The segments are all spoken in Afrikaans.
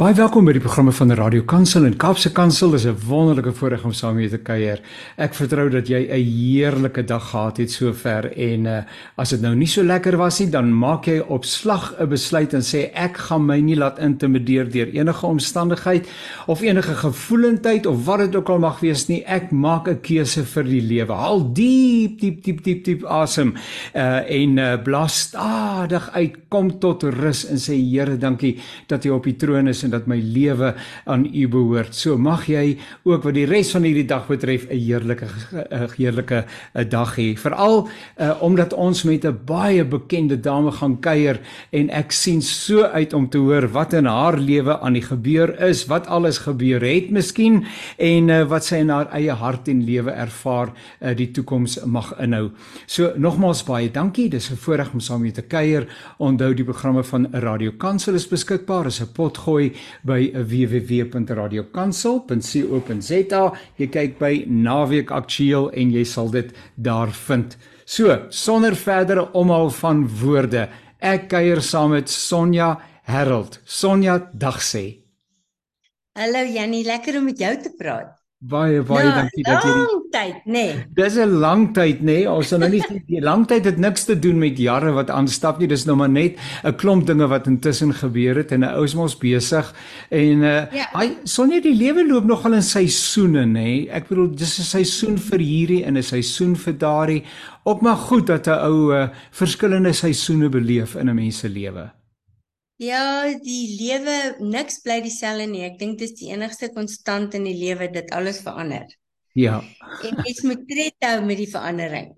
Baie welkom by die programme van Radio Kansel en Kaapse Kansel. Dit is 'n wonderlike voorreg om saam met julle te kuier. Ek vertrou dat jy 'n heerlike dag gehad het sover en uh, as dit nou nie so lekker was nie, dan maak jy op slag 'n besluit en sê ek gaan my nie laat intimideer deur enige omstandigheid of enige gevoelendheid of wat dit ook al mag wees nie. Ek maak 'n keuse vir die lewe. Haal diep diep diep diep diep asem uh, en uh, blaas stadig uit, kom tot rus en sê Here, dankie dat jy op die troon is en dat my lewe aan U behoort. So mag jy ook wat die res van hierdie dag betref 'n heerlike 'n heerlike dag hê. Veral uh, omdat ons met 'n baie bekende dame gaan kuier en ek sien so uit om te hoor wat in haar lewe aan die gebeur is, wat alles gebeur het miskien en uh, wat sy in haar eie hart en lewe ervaar uh, die toekoms mag inhou. So nogmaals baie dankie. Dis 'n voorreg om saam met julle te kuier. Onthou die programme van Radio Kansel is beskikbaar as 'n potgooi by www.radiokansel.co.za. Jy kyk by Naweek Aktueel en jy sal dit daar vind. So, sonder verdere omhaal van woorde, ek kuier saam met Sonja Herold. Sonja, dag sê. Hallo Jannie, lekker om met jou te praat. Baie baie nou, dankie dat jy Lang tyd, nê. Nee. Dis 'n lang tyd, nê. Nee. Ons nou nie die lang tyd het niks te doen met jare wat aanstap nie. Dis nou maar net 'n klomp dinge wat intussen gebeur het en 'n ou is mos besig en uh ja. hy sonder die lewe loop nogal in seisoene, nê. Nee. Ek bedoel dis 'n seisoen vir hierdie en 'n seisoen vir daardie. Ook maar goed dat 'n ou uh, verskillende seisoene beleef in 'n mens se lewe. Ja, die lewe niks bly dieselfde nie. Ek dink dis die enigste konstant in die lewe dat alles verander. Ja. En mens moet tred hou met die verandering.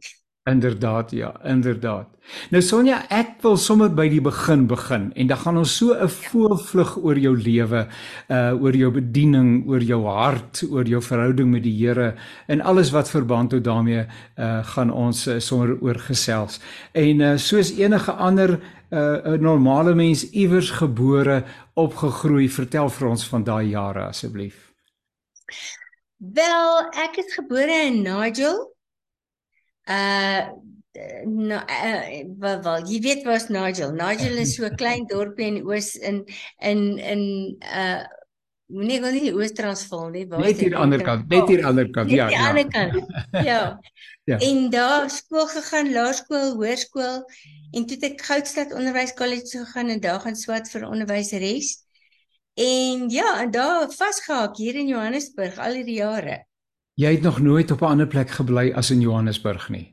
Inderdaad, ja, inderdaad. Nou Sonja, ek wil sommer by die begin begin en dan gaan ons so 'n voorvlug oor jou lewe, uh oor jou bediening, oor jou hart, oor jou verhouding met die Here en alles wat verband hou daarmee uh gaan ons uh, sommer oor gesels. En uh soos enige ander uh, 'n normale mens iewers gebore, opgegroei. Vertel vir ons van daai jare asseblief. Wel, ek is gebore in Nigel. Uh nou uh, wel, wel jy weet waar's Nigel. Nigel is so 'n klein dorpie in Oos in in in uh Moenie gou nie Oos-Transvaal nie, waar net hier aan die ander kant, net hier aan die ander kant, ja. Net aan die ander kant. Ja. ja. En daar skool gegaan, laerskool, hoërskool en toe het ek Goudstad Onderwys College gegaan en daar gaan swat vir onderwyseres. En ja, en daar vasgehak hier in Johannesburg al hierdie jare. Jy het nog nooit op 'n ander plek gebly as in Johannesburg nie.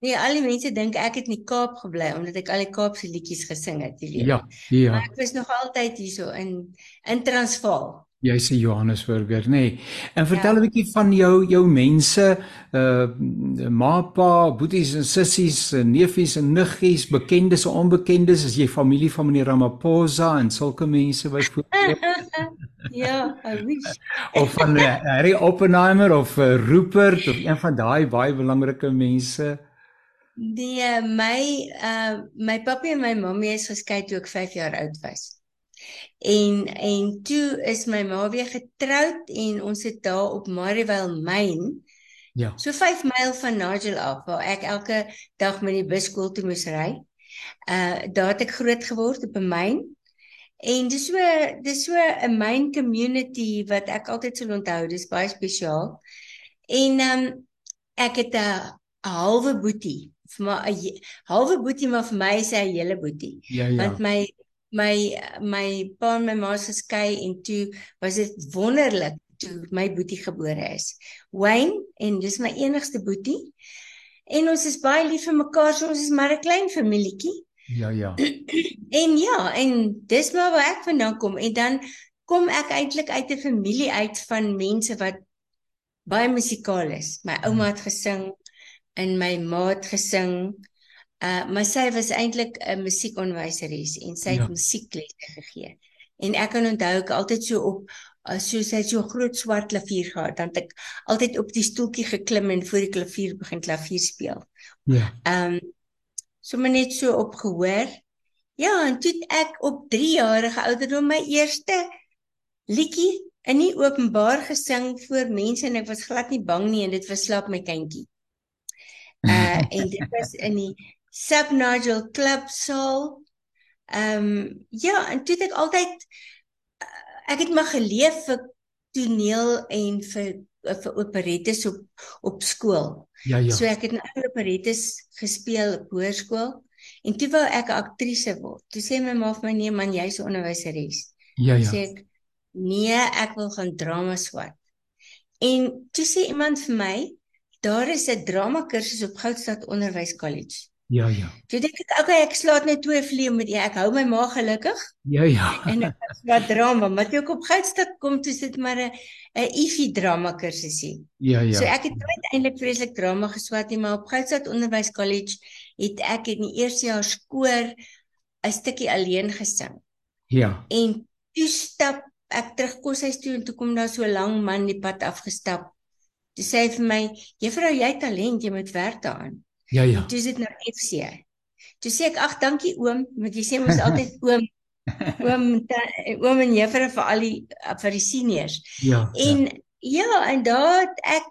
Nee, al die mense dink ek het in die Kaap gebly omdat ek al die Kaapse liedjies gesing het, jy weet. Ja, ja. Maar ek was nog altyd hierso in in Transvaal. Jy's 'n Johannesburger, nê. Nee. En vertel 'n ja. bietjie van jou jou mense, uh ma, pa, boeties en sissies, neefies en niggies, bekendes en onbekendes, as jy familie van meneer Ramaphosa en sulke mense byvoorbeeld. ja, I wish. of van uh, Harry Oppenheimer of uh, Rupert of een van daai baie belangrike mense. Uh, my uh my pappa en my mamma is geskei toe ek 5 jaar oud was. En en toe is my ma weer getroud en ons het daar op Marievale Myn. Ja. So 5 myl van Nigel af waar ek elke dag met die bus skool toe moes ry. Uh daar het ek groot geword op 'n myn. En dis so dis so 'n myn community wat ek altyd sal onthou. Dis baie spesiaal. En um ek het 'n halwe boetie vir my 'n halwe boetie maar vir my is hy 'n hele boetie. Ja, ja. Want my my my pa en my ma se skei en toe was dit wonderlik toe my boetie gebore is. Wayne en dis my enigste boetie. En ons is baie lief vir mekaar, so ons is maar 'n klein familietjie. Ja, ja. En ja, en dis maar waar ek vandaan kom en dan kom ek eintlik uit 'n familie uit van mense wat baie musikaal is. My ouma het gesing en my ma het gesing. Uh maar sy was eintlik 'n musiekonderwyseres en sy het ja. musieklesse gegee. En ek kan onthou ek altyd so op uh, so sy het so groot swart klavier gehad, dan het ek altyd op die stoeltjie geklim en voor die klavier begin klavier speel. Ja. Um so maar net so op gehoor. Ja, en toe ek op 3 jarige ouderdom my eerste liedjie in die openbaar gesing voor mense en ek was glad nie bang nie en dit was slap my kindjie. Uh en dit was in die Sub Nigel Club saal. Ehm um, ja, en toe het ek altyd ek het maar geleef vir toneel en vir vir operettes op op skool. Ja ja. So ek het in ander operettes gespeel op hoërskool en toe wou ek 'n aktrise word. Toe sê my ma vir my nee man, jy's 'n onderwyseres. Ja ja. Sê ek nee, ek wil gaan drama swat. En toe sê iemand vir my, daar is 'n drama kursus op Goudstad Onderwys College. Ja ja. Toe dink ek, okay, ek slaat net twee vliee met jy. Ek hou my ma gelukkig. Ja ja. En ek swat drama, maar toe ek op Goudstad kom, toe sit maar 'n 'n IFI drama kursusie. Ja ja. So ek het nooit eintlik vreeslik drama geswat nie, maar op Goudstad Onderwys College het ek in die eerste jaar skoor 'n stukkie alleen gesing. Ja. En toe stap ek terug koshuis toe en toe kom daar so 'n lang man die pad afgestap. Toe sê hy vir my: "Juffrou, jy het talent, jy moet werk daaraan." Ja ja. Toe sit nou FC. Toe sê ek: "Ag, dankie oom, want jy sê mos altyd oom, oom, oom en juffrou vir al die vir die seniors." Ja. En ja, en daar ek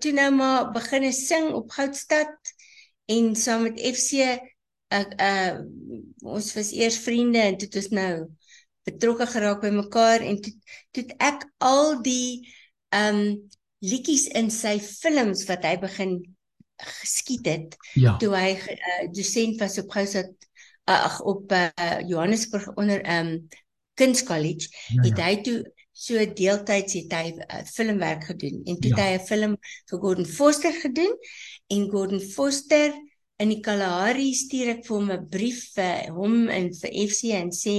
toe nou maar begine sing op Goudstad en saam met FC ek uh ons was eers vriende en toe het ons nou betrokke geraak by mekaar en toe toe ek al die um liedjies in sy films wat hy begin geskiet het ja. toe hy uh, dosent was op Goudstad ag op uh, Johannesburg onder um Kunskollege Ja, het ja. hy toe so deeltyds het hy uh, filmwerk gedoen en toe Ja. het hy 'n film vir Gordon Foster gedoen en Gordon Foster in die Kalahari stuur ek vir hom 'n brief vir hom en vir FC en sê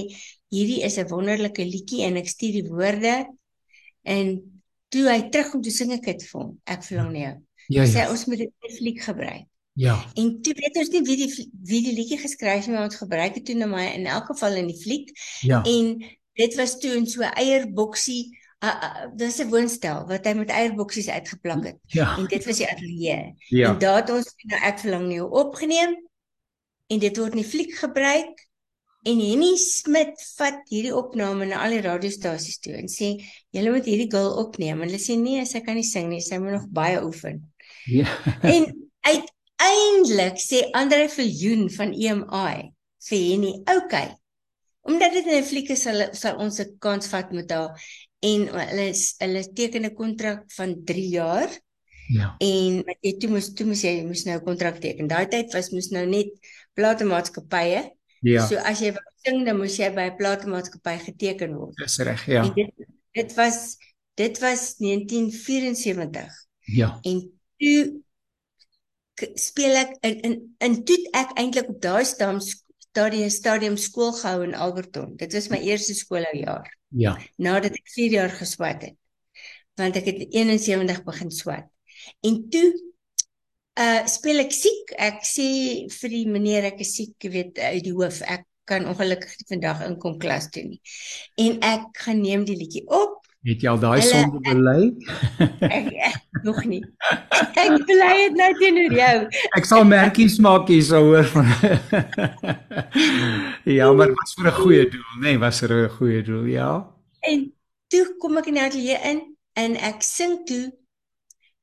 hierdie is 'n wonderlike liedjie en ek stuur die woorde en toe hy terugkom toe sing ek dit vir hom ek verlang na jou Ja sê ja. ons moet dit fliek gebruik Ja. en toe weet ons nie wie die wie die liedjie geskryf het maar ons gebruik dit toe nou maar in elk geval in die fliek Ja. En dit was toe in so 'n eierboksie, uh, uh, dis 'n woonstel wat hy met eierboksies uitgeplak het. Ja. En dit was die ateljee. Ja. En daar het ons nou ek verlang nie opgeneem en dit word in die fliek gebruik. En Henny Smit vat hierdie opname na al die radiostasies toe en sê julle moet hierdie girl opneem. En hulle sê nee, sy kan nie sing nie, sy moet nog baie oefen. Ja. En uiteindelik sê Andre Viljoen van EMI vir Henny, "Oké. Omdat dit 'n fliek is, sal sal ons 'n kans vat met haar." En hulle is- hulle teken 'n kontrak van 3 jaar Ja. en wat jy toe moes toe moes jy moes nou 'n kontrak teken. Daai tyd was moes nou net platemaatskappye. Ja. So as jy wou sing, dan moes jy by 'n platemaatskappy geteken word. Dis reg, ja. En dit dit was dit was 1974 Ja. en toe speel ek in in in toe ek eintlik op daai stadium stadium stadium skool gehou in Alberton. Dit was my eerste skooljaar Ja. nadat ek 4 jaar geswat het. Want ek het 71 begin swat. En toe uh speel ek siek. Ek sê vir die meneer ek is siek, jy weet uit die hoof. Ek kan ongelukkig vandag inkom klas toe nie. En ek gaan neem die liedjie op Het jy al daai sonde bely? Ek, ek nog nie. Ek bly dit nou teenoor jou. Ek sal merkies maak hierso hoor van. ja, maar was vir 'n goeie doel, nê, nee, was vir 'n goeie doel, ja. En toe kom ek in die ateljee in en ek sing toe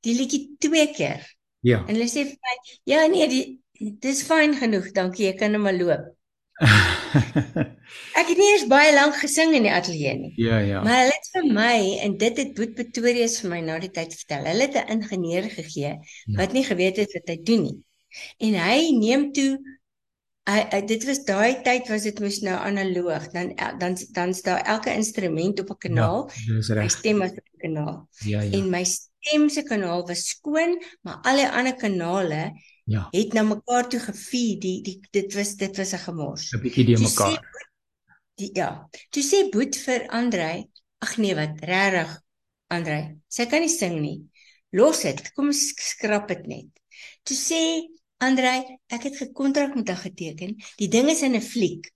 die liedjie twee keer. Ja. En hulle sê vir my, "Ja nee, die dis fyn genoeg, dankie, jy kan nou maar loop." Ek het nie eers baie lank gesing in die ateljee nie. ja, ja. Maar hulle het vir my en dit het Boet Pretorius vir my na die tyd vertel. Hulle het 'n ingenieur gegee Ja. wat nie geweet het wat hy doen nie. En hy neem toe hy, hy dit was daai tyd was dit mos nou analoog. Dan dan dan staan elke instrument op 'n kanaal. Ja, My stem was op 'n kanaal. Ja, ja. En my stem se kanaal was skoon, maar al die ander kanale Ja. het na mekaar toe gefeed. Die die dit was dit was 'n gemors. 'n bietjie die mekaar. sê Die ja. Toe sê Boet vir Andrei, ag nee wat, regtig Andrei. Sy kan nie sing nie. Los dit. Kom skrap dit net. Toe sê Andrei, ek het gekontrak met haar geteken. Die ding is in 'n fliek.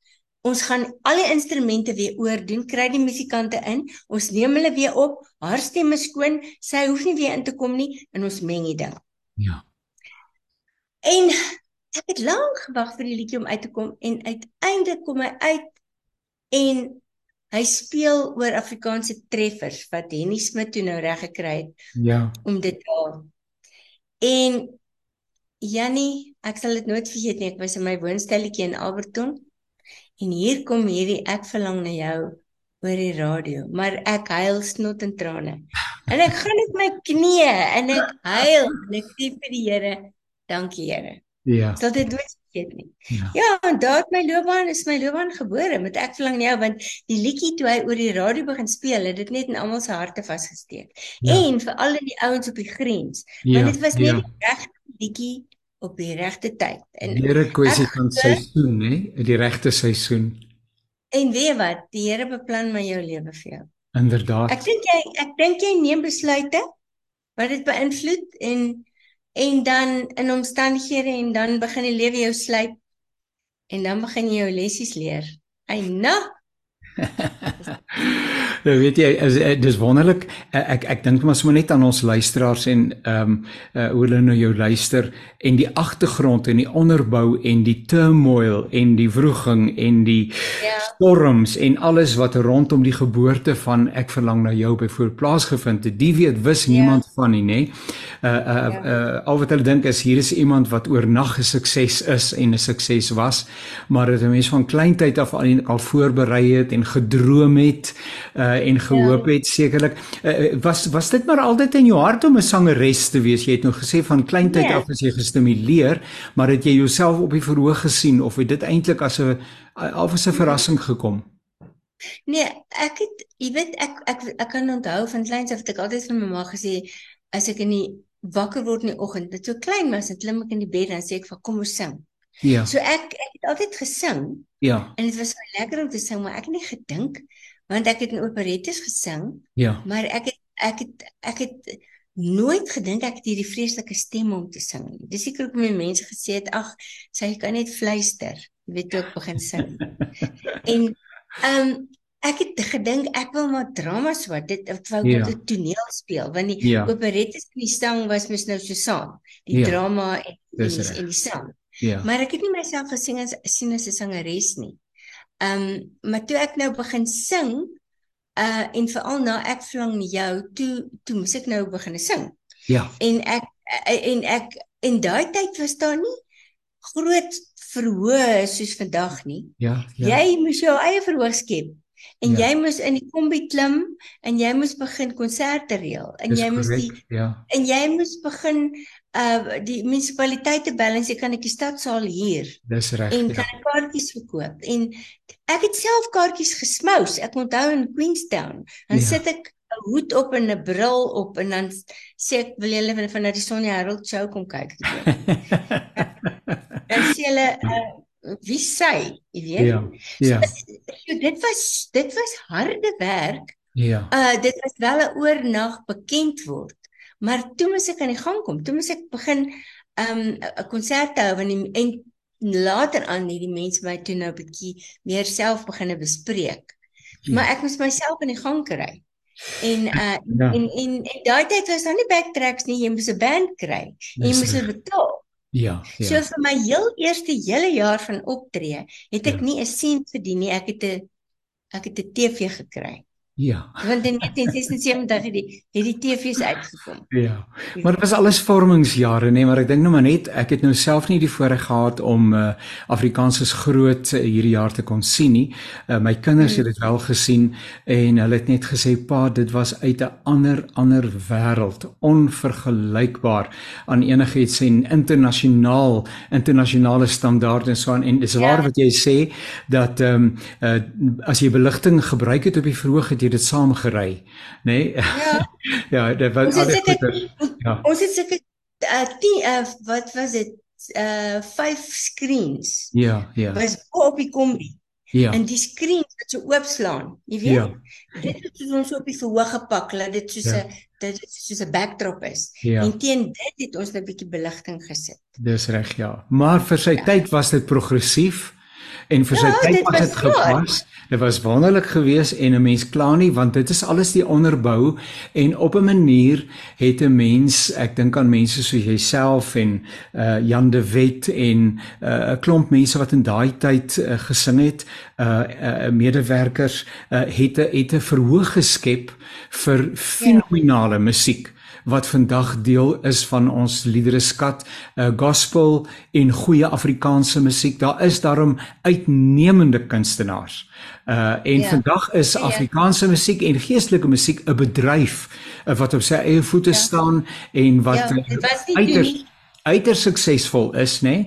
Ons gaan al die instrumente weer oordoen, kry die musikante in, ons neem hulle weer op, haar stem is skoon, sy hoef nie weer in te kom nie en ons meng die ding. Ja. En ek het lank gewag vir die liedjie om uit te kom en uiteindelik kom hy uit en hy speel oor Afrikaanse treffers wat Henny Smit toe nou reg gekry het Ja. om dit haal. En Jannie, ek sal dit nooit vergeet nie. Ek was in my woonstelletjie in Alberton en hier kom hierdie ek verlang na jou oor die radio, maar ek huil snot en trane. En ek gaan op my knieë en ek huil en ek sê vir die Here, dankie Here. Ja. Sal dit nooit vergeet nie. Ja. Ja, en daar het my loopbaan is my loopbaan gebore met ek verlang nou want die liedjie toe hy oor die radio begin speel, het dit net in almal se harte vasgesteek. Ja. En vir al die ouens op die grens, Ja. want dit was net ja. die regte liedjie op die regte tyd. En Here kwessie van seisoen, hè, die regte seisoen. en weet wat, die Here beplan maar jou lewe vir jou. Inderdaad. Ek dink jy ek dink jy neem besluite wat dit beïnvloed en en dan in omstandighede en dan begin die lewe jou slyp en dan begin jy jou lessies leer. Ai nou, weet jy, is, is, dis wonderlik. Eh, Ek ek dink maar sommer net aan ons luisteraars en ehm um, uh, hoe hulle nou jou luister en die agtergrond en die onderbou en die turmoil en die wroging en die Ja. storms en alles wat rondom die geboorte van ek verlang na jou byvoorbeeld plaasgevind het. Die weet wis Ja. niemand van nie, nê? Uh uh, Ja. uh al wat hulle dink is hier is iemand wat oornag 'n sukses is en 'n sukses was, maar dit 'n mens van kleintyd af al al voorberei het en gedroom het uh en gehoop het sekerlik. Uh, was was dit maar altyd in jou hart om 'n sangeres te wees? Jy het nou gesê van kleintyd Nee. af is jy gestimuleer, maar het jy jouself op die verhoog gesien of het dit eintlik as 'n of as 'n verrassing gekom? nee, ek het jy weet ek ek ek kan onthou van kleins af het ek altyd vir my ma gesê as ek in die wakker word in die oggend, dit so klein was, dan klim ek in die bed en sê ek vir kom ons sing. Ja. So ek ek het altyd gesing Ja. en dit was so lekker om te sing, maar ek het nie gedink want ek het in operettes gesing Ja. Maar ek het ek het ek het nooit gedink ek het hierdie vreeslike stem om te sing nie. Dis seker hoekom die mense gesê het ag, sy kan net fluister. Jy weet toe ek begin sing. en ehm um, ek het gedink ek wil maar drama so dit ek wou Ja. ja. 'n toneel speel want die Ja. operettes en die sang was mos nou so saam. Die Ja. drama en Dis en, en die sang. Ja. Maar ek het nie myself gesing as sien as 'n sangeres nie. Ehm um, maar toe ek nou begin sing uh en veral na ek verlang na jou toe toe moes ek nou begin sing. Ja. En ek eh, en ek en daai tyd was daar nie groot verhoog soos vandag nie. Ja. Ja. Jy moes jou eie verhoog skep. En Ja. jy moes in die kombi klim en jy moes begin konserte reël en Dis jy moes korrek. die Ja. en jy moes begin uh die munisipaliteite en sê kan ek die stadsaal huur Dis reg. en Ja. kan ek kaartjies verkoop en ek het self kaartjies gesmous ek onthou in Queenstown dan Ja. sit ek 'n hoed op en 'n bril op en dan sê ek wil julle van van die Sonja Harold show kom kyk dan sê hulle uh, wie sy jy weet ja. Ja. so, dit was dit was harde werk Ja. uh dit was wel 'n oornag bekend word maar toe moes ek aan die gang kom toe moes ek begin um 'n konsert hou en die, en later aan het die mense my toe nou 'n bietjie meer self begine bespreek Ja. maar ek moes myself in die gang kry en uh Ja. en en, en daai tyd was daar nie backtracks nie jy moes 'n band kry jy moes hulle betaal Ja. so Ja. vir my heel eerste hele jaar van optree het ek Ja. nie 'n sent verdien nie ek het 'n ek het 'n TV gekry Ja. want in 1976 het die het die TV's uitgekom. Ja. Maar dit was alles vormingsjare nê, nee, maar ek dink nou maar net ek het nou self nie die voorreg gehad om uh, Afrikaans is groot uh, hierdie jaar te kon sien nie. Uh, my kinders het dit wel gesien en hulle het net gesê pa, dit was uit 'n ander ander wêreld, onvergelykbaar aan enigiets en internasionaal, internasionale standaarde en so aan en dis Ja. waar wat jy sê dat ehm um, uh, as jy beligting gebruik het op die verhoog het jy dit saamgery, nê? Nee? Ja, ja, dit was al die goeders. Ja. ons het seker uh, die uh, wat was dit? Uh vyf screens. Ja, ja. Was op die kombi. Ja. En die screens wat so oopslaan, jy weet. Ja. Dit het ons op die verhoog gepak, laat dit soos 'n Ja. dit soos 'n backdrop is. Ja, En teen dit het ons 'n bietjie beligting gesit. dis reg, ja. Maar vir sy tyd was dit progressief en vir sy Ja, tyd was dit gepas. Dit was wonderlik geweest en 'n mens kla nie want dit is alles die onderbou en op 'n manier het 'n mens, ek dink aan mense soos jouself en uh Jan de Wet en uh 'n klomp mense wat in daai tyd uh, gesing het, uh, uh medewerkers uh het 'n het 'n verhoog geskep vir fenominale musiek wat vandag deel is van ons liedereskat, uh, gospel en goeie Afrikaanse musiek. Daar is daarom uitnemende kunstenaars. Uh en ja. vandag is ja. Afrikaanse musiek en geestelike musiek 'n bedryf uh, wat op sy eie voete ja. staan en wat ja, uiters uiters suksesvol is, nê? Nee?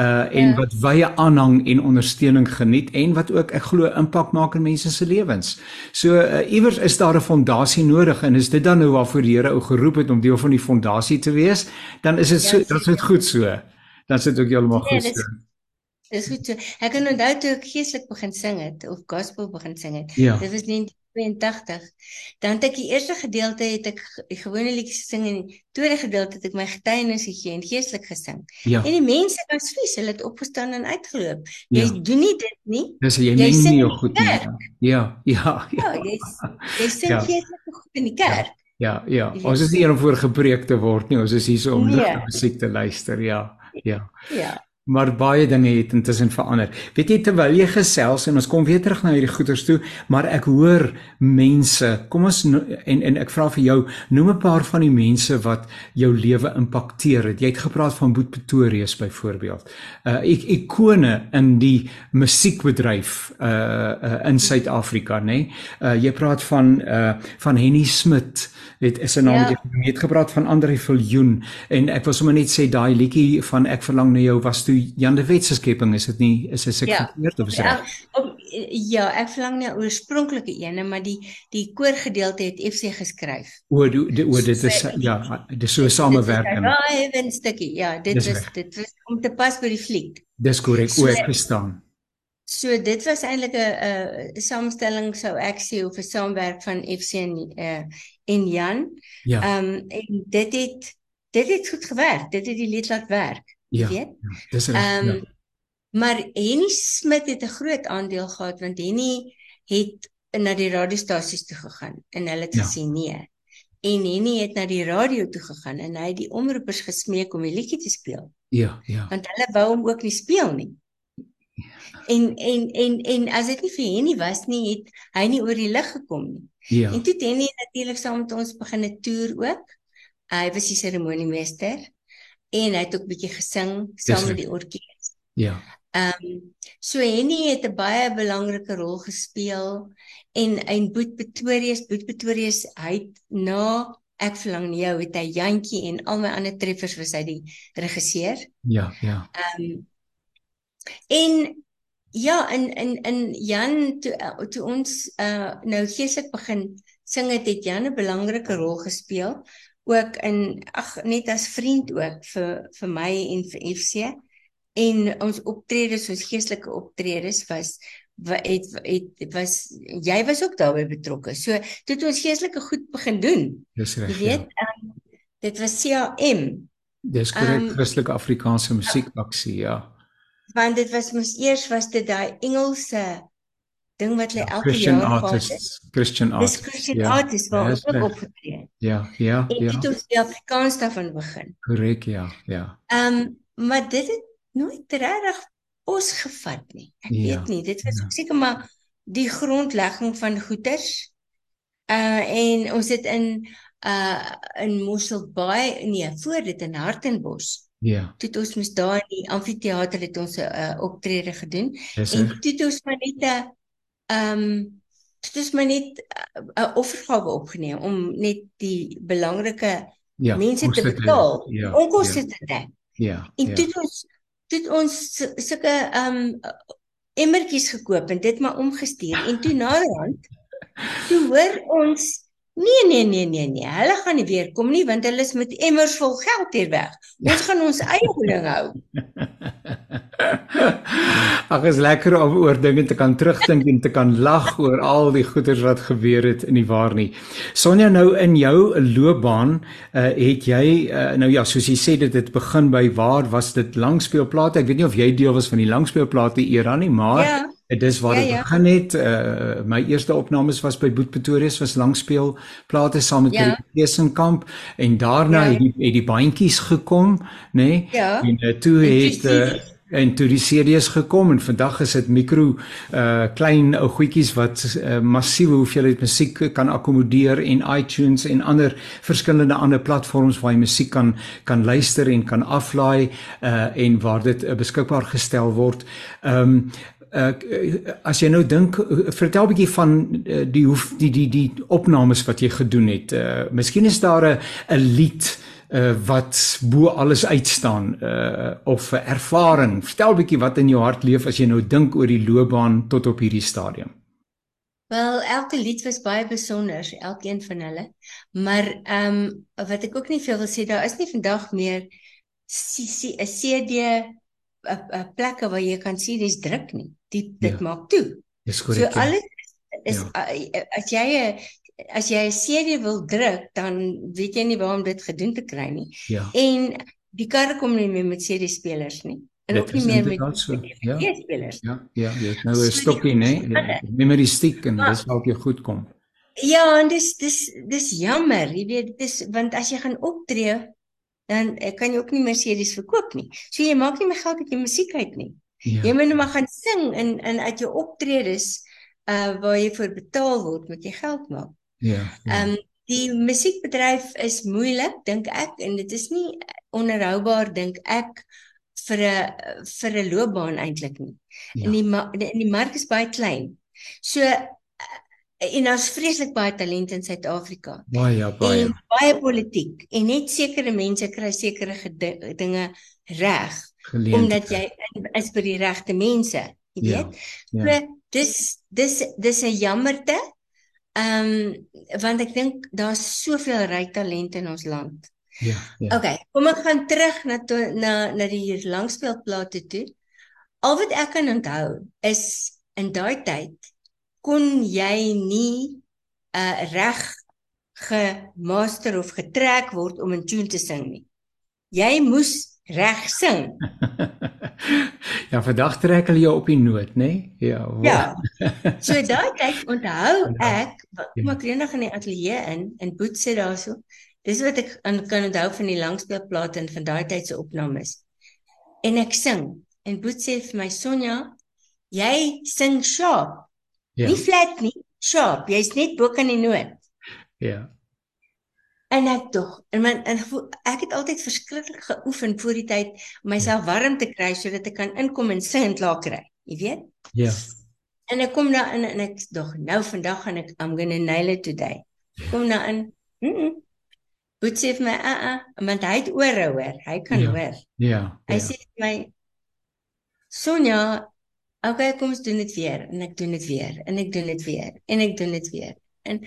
Uh en ja. wat wye aanhang en ondersteuning geniet en wat ook ek glo impak maak in mense se lewens. So uh, iewers is daar 'n fondasie nodig en is dit dan nou waarvoor die Here ou geroep het om deel van die fondasie te wees, dan is dit so ja, dit is goed so. Dan sit ook heeltemal nee, goed. So. Dis goed so. Ek kan onthou toe ek geestelik begin sing het of gospel begin sing het. Ja. Dit was 1982. Dan het ek die eerste gedeelte het ek gewone liedjies gesing en die tweede gedeelte het ek my getuienis gegee en geestelik gesing. Ja. En die mense was vies, hulle het opgestaan en uitgeloop. Jy ja. doen nie dit nie. Dis jy, jy sing nie goed nie. Ja, ja. Ja, ja jy, jy sing ja. geestelik goed in die kerk. Ja, ja. ja. Ons is nie hier om voor gepreek te word nie. Ons is hier so om nee. musiek te luister. Ja. Ja. Ja maar baie dinge het intussen verander. Weet jy terwyl jy gesels en ons kom weer terug na hierdie goeters toe, maar ek hoor mense, kom ons en en ek vra vir jou, noem 'n paar van die mense wat jou lewe impakteer het. Jy het gepraat van Boet Pretorius byvoorbeeld. Uh ek ikone in die musiekbedryf uh, uh in Suid-Afrika, nê? Nee? Uh jy praat van uh van Henny Smit het is 'n naam ja. jy het gepraat van Andre Viljoen en ek wil sommer net sê daai liedjie van ek verlang na jou was toe Jan de Wet se skepping is dit nie is dit seker verkeerd ja. of is dit reg? Ja, ja, ek verlang na oorspronklike ene maar die die koorgedeelte het FC geskryf. O, die, die, o dit is ja, dit is so 'n samewerking. Ja, 'n stukkie. Ja, dit dis is dit was om te pas by die fliek. Dis korrek, o ek verstaan. So dit was eintlik 'n 'n samestelling sou ek sê of 'n saamwerk van FC en uh en Jan. Ja. Ehm um, en dit het dit het goed gewerk. Dit het die lied laat werk. Ja. Weet? Ja, dis reg. Ehm um, ja. maar Henny Smit het 'n groot aandeel gehad want Henny het na die radiostasies toe gegaan en hulle het ja. gesê nee. En Henny het na die radio toe gegaan en hy het die omroepers gesmeek om die liedjie te speel. Ja, ja. Want hulle wou hom ook nie speel nie. En en en en as dit nie vir Henny was nie, het hy nie oor die lig gekom nie. Ja. En toe het Henny natuurlik saam met ons begin 'n toer ook. Hy was die seremoniemeester en hy het ook bietjie gesing saam met die orkes. Ja. Ehm um, so Henny het 'n baie belangrike rol gespeel en en Boet Pretorius, Boet Pretorius, hy het na ek verlang na jou het hy Jantjie en al my ander treffers was hy die regisseur. Ja, ja. Ehm um, en ja, in in in Jan toe toe ons uh nou geestelik begin sing het, het Jan 'n belangrike rol gespeel ook in ag net as vriend ook vir vir my en vir FC en ons optredes ons geestelike optredes was wat het, het was jy was ook daarbey betrokke. So toe het ons geestelike goed begin doen. Dis reg. Jy weet, ja. um, dit was CAM. Dis korrek, um, Christelike Afrikaanse musiekaksie, ja. Want dit was mos eers was dit daai Engelse ding wat hulle ja, elke Christian jaar gehad het. Christian artists. Dis Christian ja, artists waar ons ook opgetree het. Ja, ja, en ja. En dit het die Afrikaans daarvan begin. Korrek, ja, ja. Ehm um, maar dit het nooit regtig ons gevat nie. Ek ja, weet nie, dit was ja. seker maar die grondlegging van goeders. Uh en ons het in uh in Mosselbaai nee, voor dit in Hartenbos. Ja. Toe het ons mos daar in die amfitheater het ons 'n uh, optrede gedoen Yes, en toe het ons maar net 'n ehm um, dit is maar net 'n uh, offergawe opgeneem om net die belangrike ja, mense te betaal, ja, onkoste ja. te dek. Ja. En ja. toe ons toe ons sulke ehm um, emmertjies gekoop en dit maar omgestuur en toe naderhand toe hoor ons nee nee nee nee nee hulle gaan nie weer kom nie want hulle is met emmers vol geld hier weg. Ons gaan ons eie ding hou. Ag is lekker om oor dinge te kan terugdink en te kan lag oor al die goeders wat gebeur het in die waar nie. Sonja nou in jou loopbaan uh, het jy uh, nou ja soos jy sê dit het begin by waar was dit langspeelplate? Ek weet nie of jy deel was van die langspeelplate era nie, maar ja. Dit is waar dit ja, ja. begin het. Uh my eerste opnames was by Boet Pretorius was langspeel plate saam met ja. Kesenkamp en daarna ja. het die het die bandjies gekom, nê? Nee? Ja. En uh, toe het uh, en toe die CD's gekom en vandag is dit mikro uh klein ou goedjies wat uh, massiewe hoeveelheid musiek kan akkommodeer en iTunes en ander verskillende ander platforms waar jy musiek kan kan luister en kan aflaai uh en waar dit uh, beskikbaar gestel word. Um, uh, as jy nou dink vertel 'n bietjie van uh, die hoef die die die opnames wat jy gedoen het. Uh miskien is daar 'n 'n lied uh, wat bo alles uitstaan uh, of 'n ervaring. Vertel 'n bietjie wat in jou hart leef as jy nou dink oor die loopbaan tot op hierdie stadium. Wel, elke lied was baie besonder, elkeen van hulle. Maar ehm um, wat ek ook nie veel wil sê, daar is nie vandag meer 'n CD 'n plekke waar jy kan sien dis druk nie. Dit dit ja. maak toe. Dis korrek. So alles is ja. as jy 'n as jy 'n CD wil druk, dan weet jy nie waar om dit gedoen te kry nie. Ja. En die karre kom nie meer met CD spelers nie. En ook nie meer met so. ja. spelers. Ja, ja, jy het nou 'n stokkie, né? Memory stick en dis help jou goed kom. Ja, en dis dis dis jammer, jy weet, dis want as jy gaan optree, dan eh, kan jy ook nie meer CD's verkoop nie. So jy maak nie meer geld uit jou musiek uit nie. Ja. Jy moet nou maar gaan sing in in uit jou optredes uh waar jy vir betaal word, moet jy geld maak. Ja. Ehm ja. um, die musiekbedryf is moeilik dink ek en dit is nie onderhoubaar dink ek vir 'n vir 'n loopbaan eintlik nie. Ja. En die in die mark is baie klein. So en daar's vreeslik baie talent in Suid-Afrika. Baie ja, baie. En baie politiek en net sekere mense kry sekere dinge reg omdat jy is vir die regte mense, jy ja, weet. Ja, ja. So dis dis dis 'n jammerte. Ehm um, want ek dink daar's soveel ryk talent in ons land. Ja, ja. Okay, kom ek gaan terug na to, na na die langspeelplate toe. Al wat ek kan onthou is in daai tyd kon jy nie uh, reg gemaster of getrek word om 'n tune te sing nie. Jy moes reg sing. ja, vandag trek hulle jou op die noot, nê? Nee? Ja. Wow. Ja. So daai tyd onthou ek, kom ek eendag in die ateljee in in Boet sê daarso. Dis wat ek aan kan onthou van die langspeelplate en van daai tyd se opnames. En ek sing en Boet sê vir my Sonja, jy sing sharp. Ja. Nie flat nie, sharp. Jy's net bo kan die noot. Ja. En ek tog, en my en ek het altyd verskriklik geoefen voor die tyd om myself ja. warm te kry sodat ek kan inkom en sing en klaar kry. Jy weet? Ja. En ek kom daar in en ek dog nou vandag gaan ek I'm going to nail it today. Kom nou in. Mm. -mm. Boet sê vir my, "A uh, uh, want hy het ore hoor. Hy kan ja. hoor." Ja. Hy ja. sê vir my, "Sonja, okay, kom ons doen dit weer." En ek doen dit weer en ek doen dit weer en ek doen dit weer. En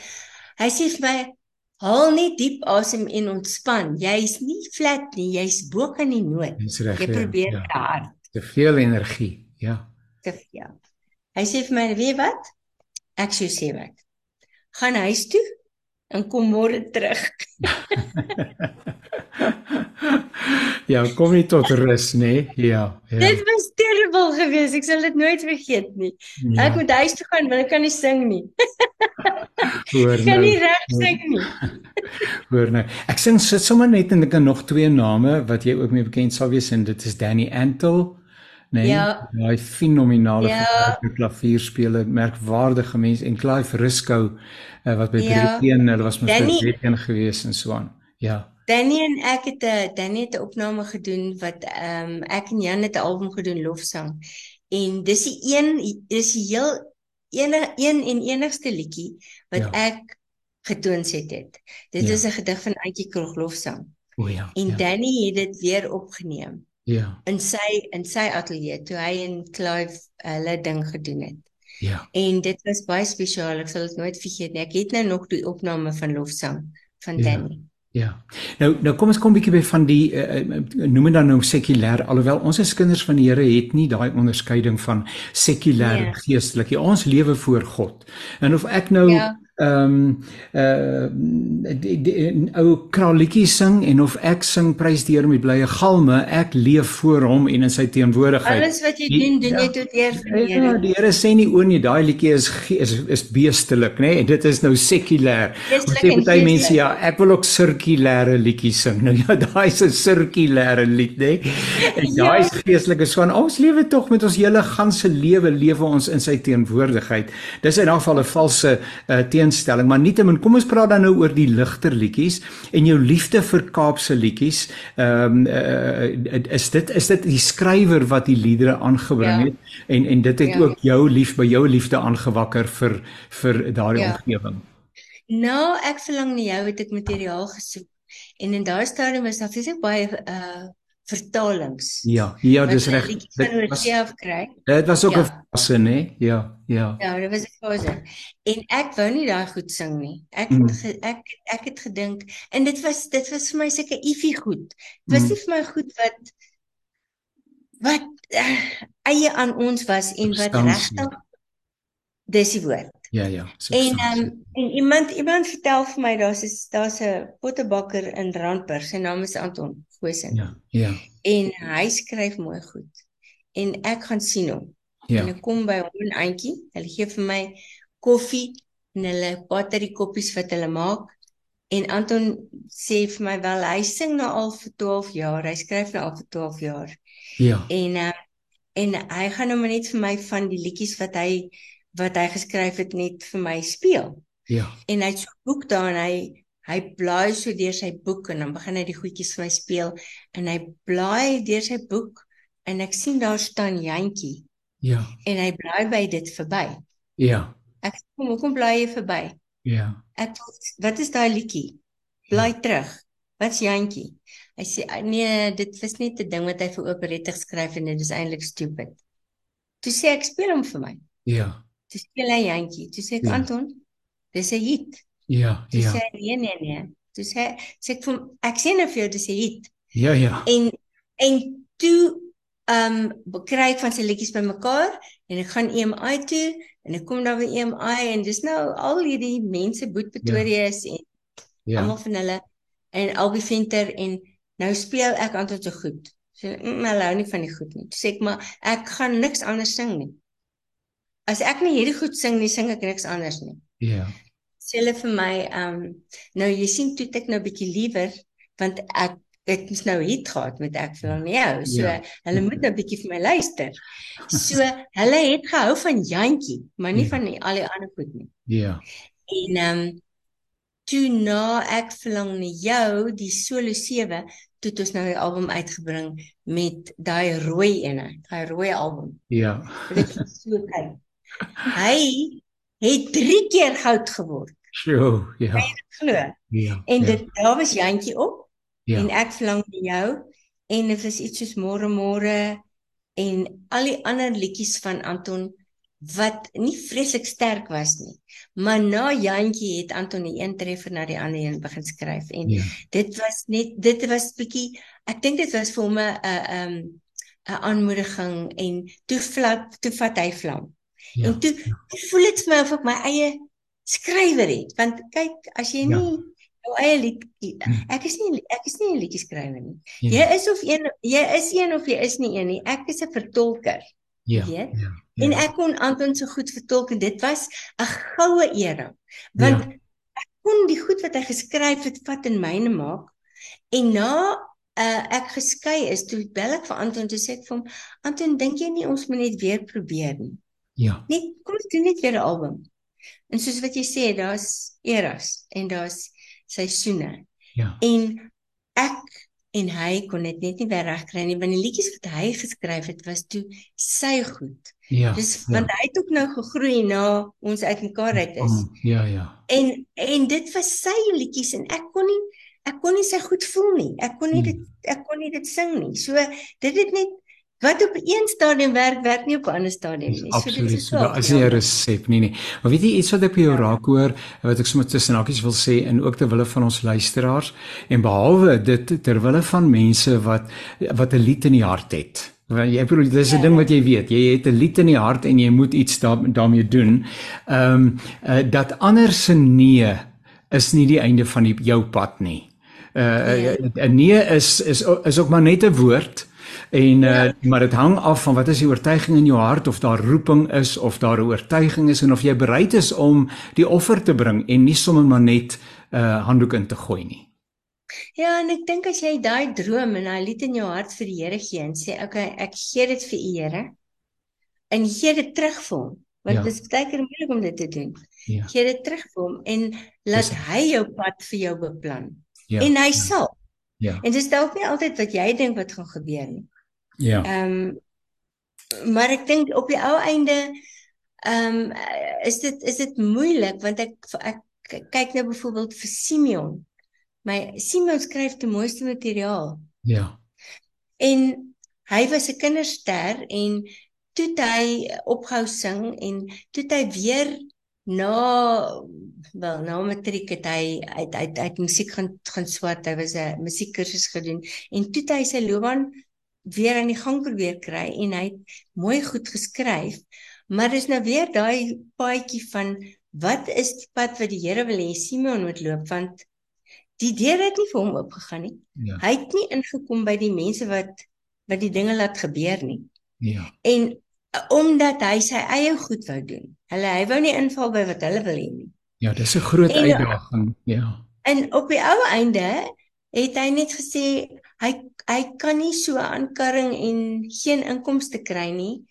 hy sê vir my, Haal net diep asem en ontspan. Jy's nie flat nie, jy's bo kan die nood. Reg, jy probeer ja. te hard. Te veel energie, ja. Te veel. Hy sê vir my, "Weet wat? Ek sê sê wat. Gaan huis toe en kom môre terug." ja, kom nie tot rus nê. Ja, ja. Dit was terrible geweest. Ek sal dit nooit vergeet nie. Ja. Ek moet huis toe gaan, want ek kan nie sing nie. Hoor nou. Kan nie reg sing nie. Hoor nou. Ek sing sit sommer net en ek het nog twee name wat jy ook mee bekend sal wees en dit is Danny Antle. Nee, ja. hy fenominale ja. klavierspeler, merkwaardige mens en Clive Risco uh, wat by ja. Breeteen, hulle was met Breeteen gewees en so aan. Ja. Danny en ek het 'n Danny het 'n opname gedoen wat ehm um, ek en Jan het 'n album gedoen lofsang. En dis die een dis die heel ene een en enigste liedjie wat ja. ek getoons het het. Dit ja. is 'n gedig van Auntie Krog lofsang. O ja. En ja. Danny het dit weer opgeneem. Ja. In sy in sy ateljee toe hy en Clive hulle ding gedoen het. Ja. En dit was baie spesiaal. Ek sal dit nooit vergeet nie. Ek het nou nog die opname van lofsang van ja. Danny. Ja. Nou nou kom ons kom 'n bietjie by van die uh, noem dit dan nou sekulêr alhoewel ons as kinders van die Here het nie daai onderskeiding van sekulêr en yeah. geestelik nie. Ons lewe voor God. En of ek nou ja. Ehm um, uh die, die ou kraalletjie sing en of ek sing prys die Here met blye galme, ek leef voor hom en in sy teenwoordigheid. Alles wat jy doen, doen jy tot eer van die Here. Ja, die Here sê nie o nee, daai liedjie is is is beestelik, nê? Nee? Dit is nou sekulêr. Ons sê baie mense ja, ek wil ook sirkulêre liedjies sing. Nou ja, daai is 'n sirkulêre lied, nê? Nee? En daai is ja. geestelike swaan. Ons lewe tog met ons hele ganse lewe lewe ons in sy teenwoordigheid. Dis in 'n geval 'n valse uh, teenstelling, maar nietemin kom ons praat dan nou oor die ligter liedjies en jou liefde vir Kaapse liedjies. Ehm um, uh, is dit is dit die skrywer wat die liedere aangebring ja. het en en dit het ja. ook jou lief by jou liefde aangewakker vir vir daardie ja. omgewing. Nou, ek verlang na jou het ek materiaal gesoek en in daai stadium was daar fisiek baie uh vertalings. Ja, ja, dis reg. Dit was. Dit was ook 'n ja. fase, né? Ja, ja. Ja, dit was 'n fase. En ek wou nie daai goed sing nie. Ek mm. het ek ek het gedink en dit was dit was vir my seker iffie goed. Dit was mm. nie vir my goed wat wat uh, eie aan ons was en wat regtig dis die woord. Ja ja. En um, en iemand iemand vertel vir my daar's daar's 'n pottebakker in Randburg. Sy naam is Anton Goosen. Ja. Ja. En hy skryf mooi goed. En ek gaan sien hom. Ja. En ek kom by hom 'n eentjie. Hulle gee vir my koffie en hulle battery koppies wat hulle maak. En Anton sê vir my wel hy sing nou al vir 12 jaar. Hy skryf nou al vir 12 jaar. Ja. En uh, en hy gaan nou net vir my van die liedjies wat hy wat hy geskryf het net vir my speel. Ja. En hy het so 'n boek daar en hy hy blaai so deur sy boek en dan begin hy die goedjies vir my speel en hy blaai deur sy boek en ek sien daar staan Jantjie. Ja. En hy blaai by dit verby. Ja. Ek kom hoekom blaai jy verby? Ja. Ek wat is daai liedjie? Blaai ja. terug. Wat's Jantjie? Hy sê nee, dit was net 'n ding wat hy vir operette geskryf en dit is eintlik stupid. Toe sê ek speel hom vir my. Ja. Toe speel hy jantjie. Toe sê ek ja. Anton, dis 'n hit. Ja, toe ja. Toe sê nee nee nee. Toe sê sê ek vir ek sê nou vir jou dis 'n hit. Ja, ja. En en toe um, kry ek van sy liedjies bymekaar en ek gaan EMI toe en ek kom daar by EMI en dis nou al hierdie mense Boet Pretoria is ja. en ja. almal van hulle en Albie Venter en nou speel ek Anton so goed. So, mm, hulle hou nie van die goed nie. Sê ek maar ek gaan niks anders sing nie as ek nie hierdie goed sing nie, sing ek niks anders nie. Ja. Sê hulle vir my, ehm um, nou jy sien toe ek nou bietjie liewer want ek het mos nou hit gehad met ek vir hom jou. So ja. hulle moet nou bietjie vir my luister. So hulle het gehou van Jantjie, maar nie ja. van die, al die ander goed nie. Ja. En ehm um, toe na ek verlang na jou die solo 7 toe het ons nou die album uitgebring met daai rooi ene, daai rooi album. Ja. Dit is so kyk. Hy het 3 keer goud geword. Sjoe, ja. Glo. Ja. En ja. dit daar was Jantjie op. Ja. En ek verlang vir jou en dit was iets soos môre môre en al die ander liedjies van Anton wat nie vreeslik sterk was nie. Maar na Jantjie het Anton die een treffer na die ander een begin skryf en ja. dit was net dit was bietjie ek dink dit was vir hom 'n 'n 'n aanmoediging en toe flap toe vat hy vlam. Ja, en toe ja. voel dit vir my of ek my eie skrywer het want kyk as jy ja. Jou eie lied ek is nie ek is nie 'n liedjie skrywer nie ja. jy is of een jy is een of jy is nie een nie ek is 'n vertolker ja, ja, ja en ek kon Anton so goed vertolk en dit was 'n goue era want ja. ek kon die goed wat hy geskryf het vat in myne maak en na uh, ek geskei is toe bel ek vir Anton toe sê ek vir hom Anton dink jy nie ons moet net weer probeer nie Ja. Net kom ons doen net weer 'n album. En soos wat jy sê, daar's eras en daar's seisoene. Ja. En ek en hy kon dit net nie reg kry nie want die liedjies wat hy geskryf het was toe sy goed. Ja. Dis ja. want hy het ook nou gegroei na ons uitmekaar uit is. Ja, ja. En en dit was sy liedjies en ek kon nie ek kon nie sy goed voel nie. Ek kon nie hmm. dit ek kon nie dit sing nie. So dit het net wat op een stadium werk, werk nie op 'n ander stadium nie. So dit is so. As jy 'n resep nie nie. Maar weet jy iets wat ek by jou ja. raak hoor, wat ek sommer tussen hakies wil sê en ook ter wille van ons luisteraars en behalwe dit ter wille van mense wat wat 'n lied in die hart het Want jy bedoel dis 'n ja. ding wat jy weet. Jy het 'n lied in die hart en jy moet iets daar, daarmee doen. Ehm um, uh, dat ander se nee is nie die einde van die jou pad nie. Uh 'n ja. nee is is is ook maar net 'n woord en uh maar dit hang af van wat is die oortuiging in jou hart of daar roeping is of daar 'n oortuiging is en of jy bereid is om die offer te bring en nie sommer maar net uh handdoek in te gooi nie. Ja, en ek dink as jy daai droom en daai lied in jou hart vir die Here gee en sê, "Oké, okay, ek gee dit vir U, Here." En gee dit terug vir hom, want ja. dit is baie keer moeilik om dit te doen. Ja. Gee dit terug vir hom en laat dis... hy jou pad vir jou beplan. Ja. En hy ja. sal. Ja. En dis dalk nie altyd wat jy dink wat gaan gebeur nie. Ja. Ehm um, maar ek dink op die ou einde ehm um, is dit is dit moeilik want ek ek kyk nou byvoorbeeld vir Simeon. My Simon skryf die mooiste materiaal. Ja. En hy was 'n kinderster en toe hy ophou sing en toe hy weer na wel na matriek het hy uit uit uit musiek gaan gaan swat. Hy was 'n musiekkursus gedoen en toe hy sy loopbaan weer aan die gang probeer kry en hy het mooi goed geskryf. Maar dis nou weer daai paadjie van wat is die pad wat die Here wil hê Simon moet loop want die deur het nie vir hom oopgegaan nie. Ja. Hy het nie ingekom by die mense wat wat die dinge laat gebeur nie. Ja. En omdat hy sy eie goed wou doen. Hulle hy wou nie inval by wat hulle wil hê nie. Ja, dis 'n groot en, uitdaging. Ja. En op die ou einde het hy net gesê hy hy kan nie so aankarring en geen inkomste kry nie.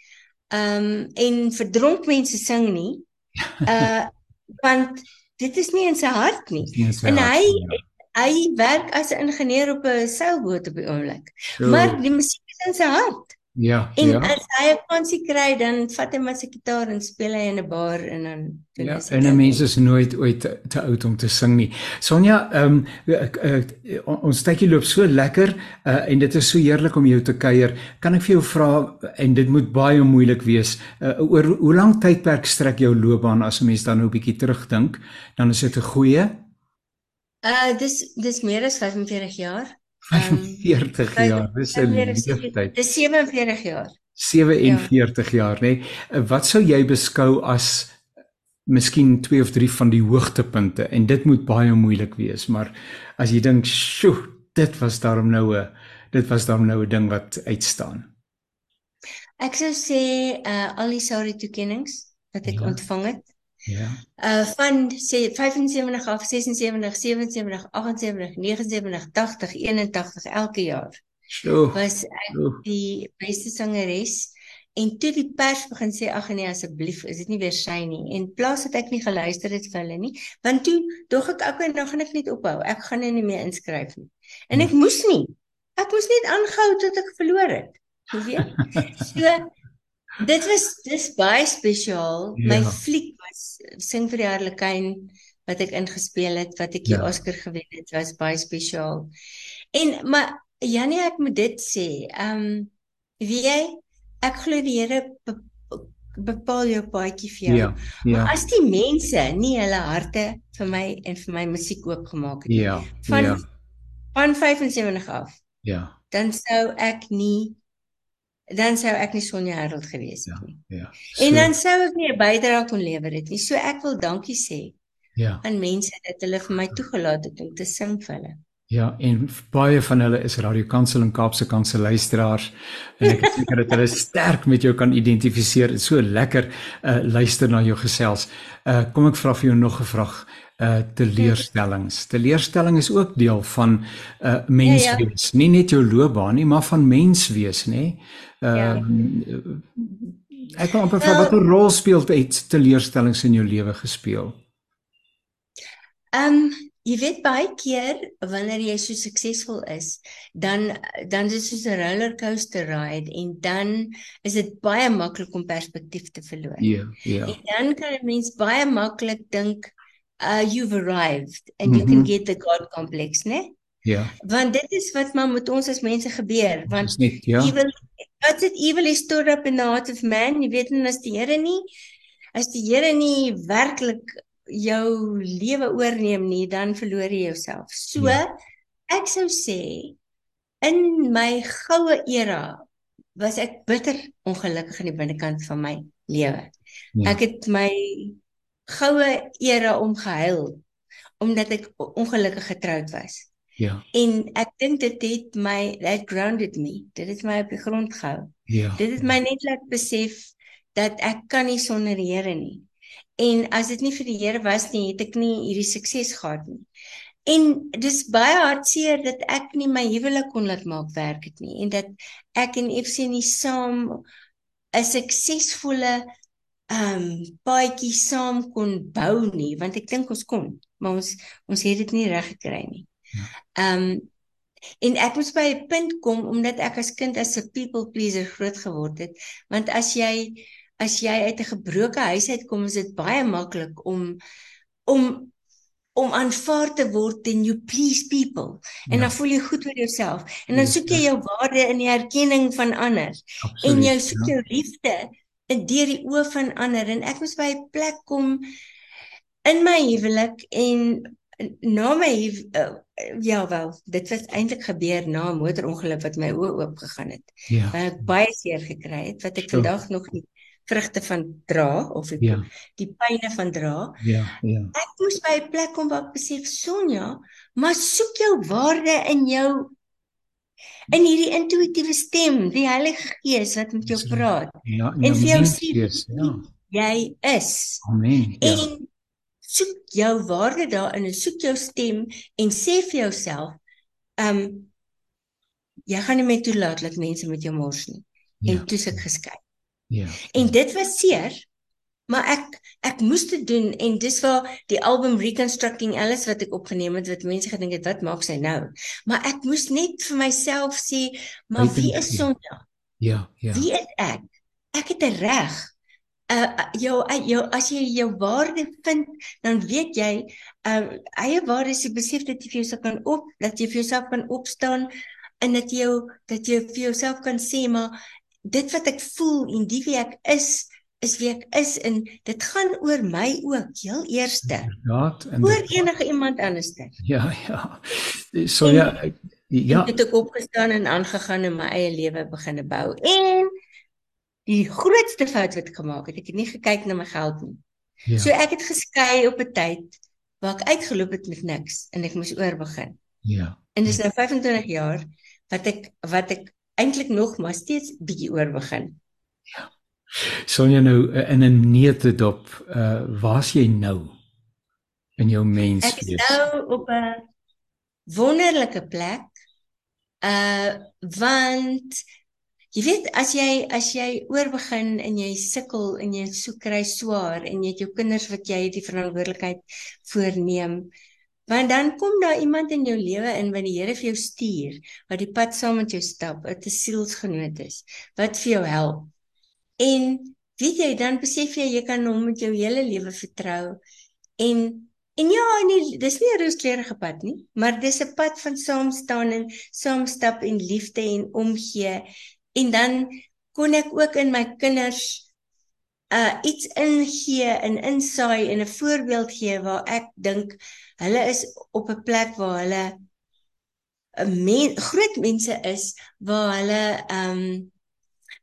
Ehm um, en verdronk mense sing nie. Uh want dit is nie in sy hart nie. En hy ja hy werk as 'n ingenieur op 'n seilboot op die oomblik. So, maar die musiek is in sy hart. Ja. En ja. as hy 'n kansie kry, dan vat hy maar sy gitaar en speel hy in 'n bar en dan Ja, en mense is nooit ooit te, te oud om te sing nie. Sonja, ehm um, ons tydjie loop so lekker uh, en dit is so heerlik om jou te kuier. Kan ek vir jou vra en dit moet baie moeilik wees. Uh, oor hoe lank tydperk strek jou loopbaan as 'n mens dan nou 'n bietjie terugdink? Dan is dit 'n goeie Uh dis dis meer as 45 jaar. 45 um, jaar. Dis 'n leeftyd. Dis 47 jaar. 47 ja. jaar, nê. Nee. Wat sou jy beskou as miskien twee of drie van die hoogtepunte en dit moet baie moeilik wees, maar as jy dink, "Sjoe, dit was daarom nou 'n dit was daarom nou 'n ding wat uitstaan." Ek sou sê uh al die sorry toekennings wat ek ja. ontvang het. Ja. Uh van sê 75 af 76 77 78 79 80 81 elke jaar. So. Was ek so. die beste sangeres en toe die pers begin sê ag nee asseblief is dit nie weer sy nie en plaas het ek nie geluister het vir hulle nie want toe dog ek okay nou gaan ek net ophou. Ek gaan nie meer inskryf nie. En ek moes nie. Ek moes net aangehou tot ek verloor het. Jy weet. So Dit was dis baie spesiaal. Ja. My fliek was sing vir die Harlekin wat ek ingespeel het wat ek die ja. Oscar gewen het, was baie spesiaal. En maar Janie, ek moet dit sê. Ehm um, wie jy ek glo die Here bepaal jou paadjie vir jou. Ja. ja. Maar as die mense nie hulle harte vir my en vir my musiek oopgemaak het ja. van ja. van 75 af. Ja. Dan sou ek nie dan sou ek nie Sonja Harold gewees het ja, nie. Ja. So, en dan sou ek nie 'n bydrae kon lewer het nie. So ek wil dankie sê. Ja. aan mense dat hulle vir my toegelaat het om te sing vir hulle. Ja, en baie van hulle is Radio Kansel en Kaapse Kansel luisteraars en ek is seker dat hulle sterk met jou kan identifiseer. Dit is so lekker uh luister na jou gesels. Uh kom ek vra vir jou nog 'n vraag uh teleurstellings. Teleurstelling is ook deel van uh menswees. Ja, ja. Nie net jou loopbaan nie, maar van menswees, nê? Ja. Ehm uh, ek wil amper vra watter rol speel teleurstellings in jou lewe gespeel? Ehm um, jy weet baie keer wanneer jy so suksesvol is, dan dan is dit soos 'n rollercoaster ride en dan is dit baie maklik om perspektief te verloor. Ja, ja. En dan kan 'n mens baie maklik dink uh you've arrived and mm -hmm. you can mhm. get the god complex, né? Ja. Want dit is wat maar met ons as mense gebeur, want net, ja. evil what it evil is stored up in the heart of man, jy weet en as die Here nie as die Here nie werklik jou lewe oorneem nie, dan verloor jy jouself. So ja. ek sou sê in my goue era was ek bitter ongelukkig aan die binnekant van my lewe. Ja. Ek het my goue era omgehuil omdat ek ongelukkig getroud was. Ja. En ek dink dit het my that grounded me. Dit het my op die grond gehou. Ja. Dit het my net laat besef dat ek kan nie sonder die Here nie. En as dit nie vir die Here was nie, het ek nie hierdie sukses gehad nie. En dis baie hartseer dat ek nie my huwelik kon laat maak werk het nie en dat ek en FC nie saam 'n suksesvolle ehm um, paadjie saam kon bou nie want ek dink ons kon maar ons ons het dit nie reg gekry nie. Ja. Ehm um, en ek moes by 'n punt kom omdat ek as kind as 'n people pleaser groot geword het want as jy as jy uit 'n gebroke huis uitkom is dit baie maklik om om om aanvaar te word en you please people en ja. dan voel jy goed oor jouself en dan soek jy jou waarde in die erkenning van ander Absoluut, en jy soek ja. jou liefde in deur die oë van ander en ek moes by 'n plek kom in my huwelik en na my uh, ja wel dit het eintlik gebeur na 'n motorongeluk wat my oë oop gegaan het ja. wat ek baie seer gekry het wat ek so. vandag nog nie vrugte van dra of ek ja. die pyne van dra. Ja, ja. Ek moes by 'n plek kom waar ek besef Sonja, maar soek jou waarde in jou in hierdie intuïtiewe stem, die Heilige Gees wat met jou praat. Ja, en vir jou sê ja. jy is. Amen. Ja. En soek jou waarde daarin en soek jou stem en sê vir jouself, ehm um, jy gaan nie meer toelaat dat mense met jou mors nie. Ja. En toe se ek geskei. Ja. En dit was seer. Maar ek ek moes dit doen en dis waar die album Reconstructing Alice wat ek opgeneem het wat mense gedink het wat maak sy nou. Maar ek moes net vir myself sê, maar wie is Sonja? Ja, ja. Wie is ek? Ek het 'n reg. Uh jou jou as jy jou waarde vind, dan weet jy uh eie waarde is die besef dat jy vir jouself kan op dat jy vir jouself kan opstaan en dat jy dat jy vir jouself kan sê maar dit wat ek voel en die wie ek is is wie ek is en dit gaan oor my ook heel eerste. Inderdaad. Oor enige iemand anderste. Ja, ja. So ja, ek, ja. Ek het ook opgestaan en aangegaan en my eie lewe begin bou. En die grootste fout wat ek gemaak het, ek het nie gekyk na my geld nie. Ja. So ek het geskei op 'n tyd waar ek uitgeloop het met niks en ek moes oorbegin. Ja. En dis nou 25 jaar wat ek wat ek eintlik nog maar steeds bietjie oor begin. Ja. Sonja nou eh, in 'n neutedop, uh waar's jy nou in jou mens? Ek is nou op 'n wonderlike plek. Uh want jy weet as jy as jy oorbegin en jy sukkel en jy soek kry swaar en jy het jou kinders wat jy die verantwoordelikheid voorneem, Want dan kom daar iemand in jou lewe in wat die Here vir jou stuur, wat die pad saam met jou stap, 'n sielsgenoot is, wat vir jou help. En weet jy, dan besef jy jy kan hom met jou hele lewe vertrou. En en ja, nie, dis nie 'n rooskleurige pad nie, maar dis 'n pad van saam staan en saam stap en liefde en omgee. En dan kon ek ook in my kinders uh iets ingee en insaai en 'n voorbeeld gee waar ek dink hulle is op 'n plek waar hulle 'n men, groot mense is waar hulle um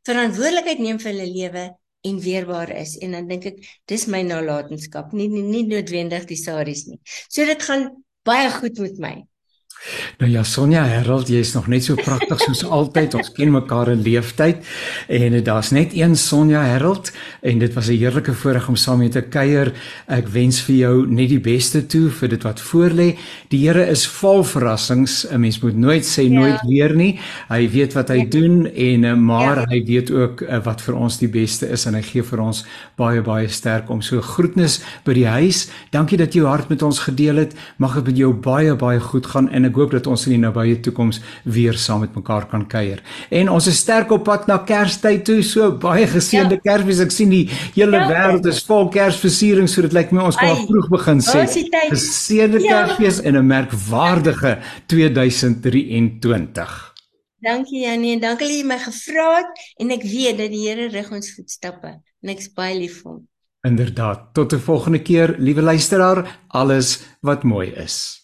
verantwoordelikheid neem vir hulle lewe en weerbaar is en dan dink ek dis my nalatenskap nie nie, nie noodwendig die saries nie. So dit gaan baie goed met my. Nou ja, Sonja Harold, jy is nog net so pragtig soos altyd. Ons ken mekaar in leeftyd en daar's net een Sonja Harold en dit was 'n heerlike voorreg om saam met te kuier. Ek wens vir jou net die beste toe vir dit wat voorlê. Die Here is vol verrassings. 'n Mens moet nooit sê ja. nooit weer nie. Hy weet wat hy ja. doen en eh, maar ja. hy weet ook eh, wat vir ons die beste is en hy gee vir ons baie baie sterk om so groetnis by die huis. Dankie dat jy jou hart met ons gedeel het. Mag dit met jou baie baie goed gaan en ek hoop dat ons in die nabye toekoms weer saam met mekaar kan kuier. En ons is sterk op pad na Kerstyd toe, so baie geseënde ja. Kersfees. Ek sien die hele ja. wêreld is vol Kersversiering, so dit lyk my ons kan vroeg begin sê. Geseënde ja. Kersfees en 'n merkwaardige 2023. Dankie Janie dankie dat jy my gevra het en ek weet dat die Here rig ons voetstappe en ek's baie lief vir hom. Inderdaad, tot 'n volgende keer, liewe luisteraar, alles wat mooi is.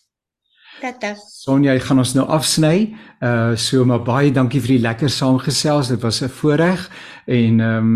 Tata. Sonja, jy gaan ons nou afsny. Uh so maar baie dankie vir die lekker saamgesels. Dit was 'n voorreg en ehm um,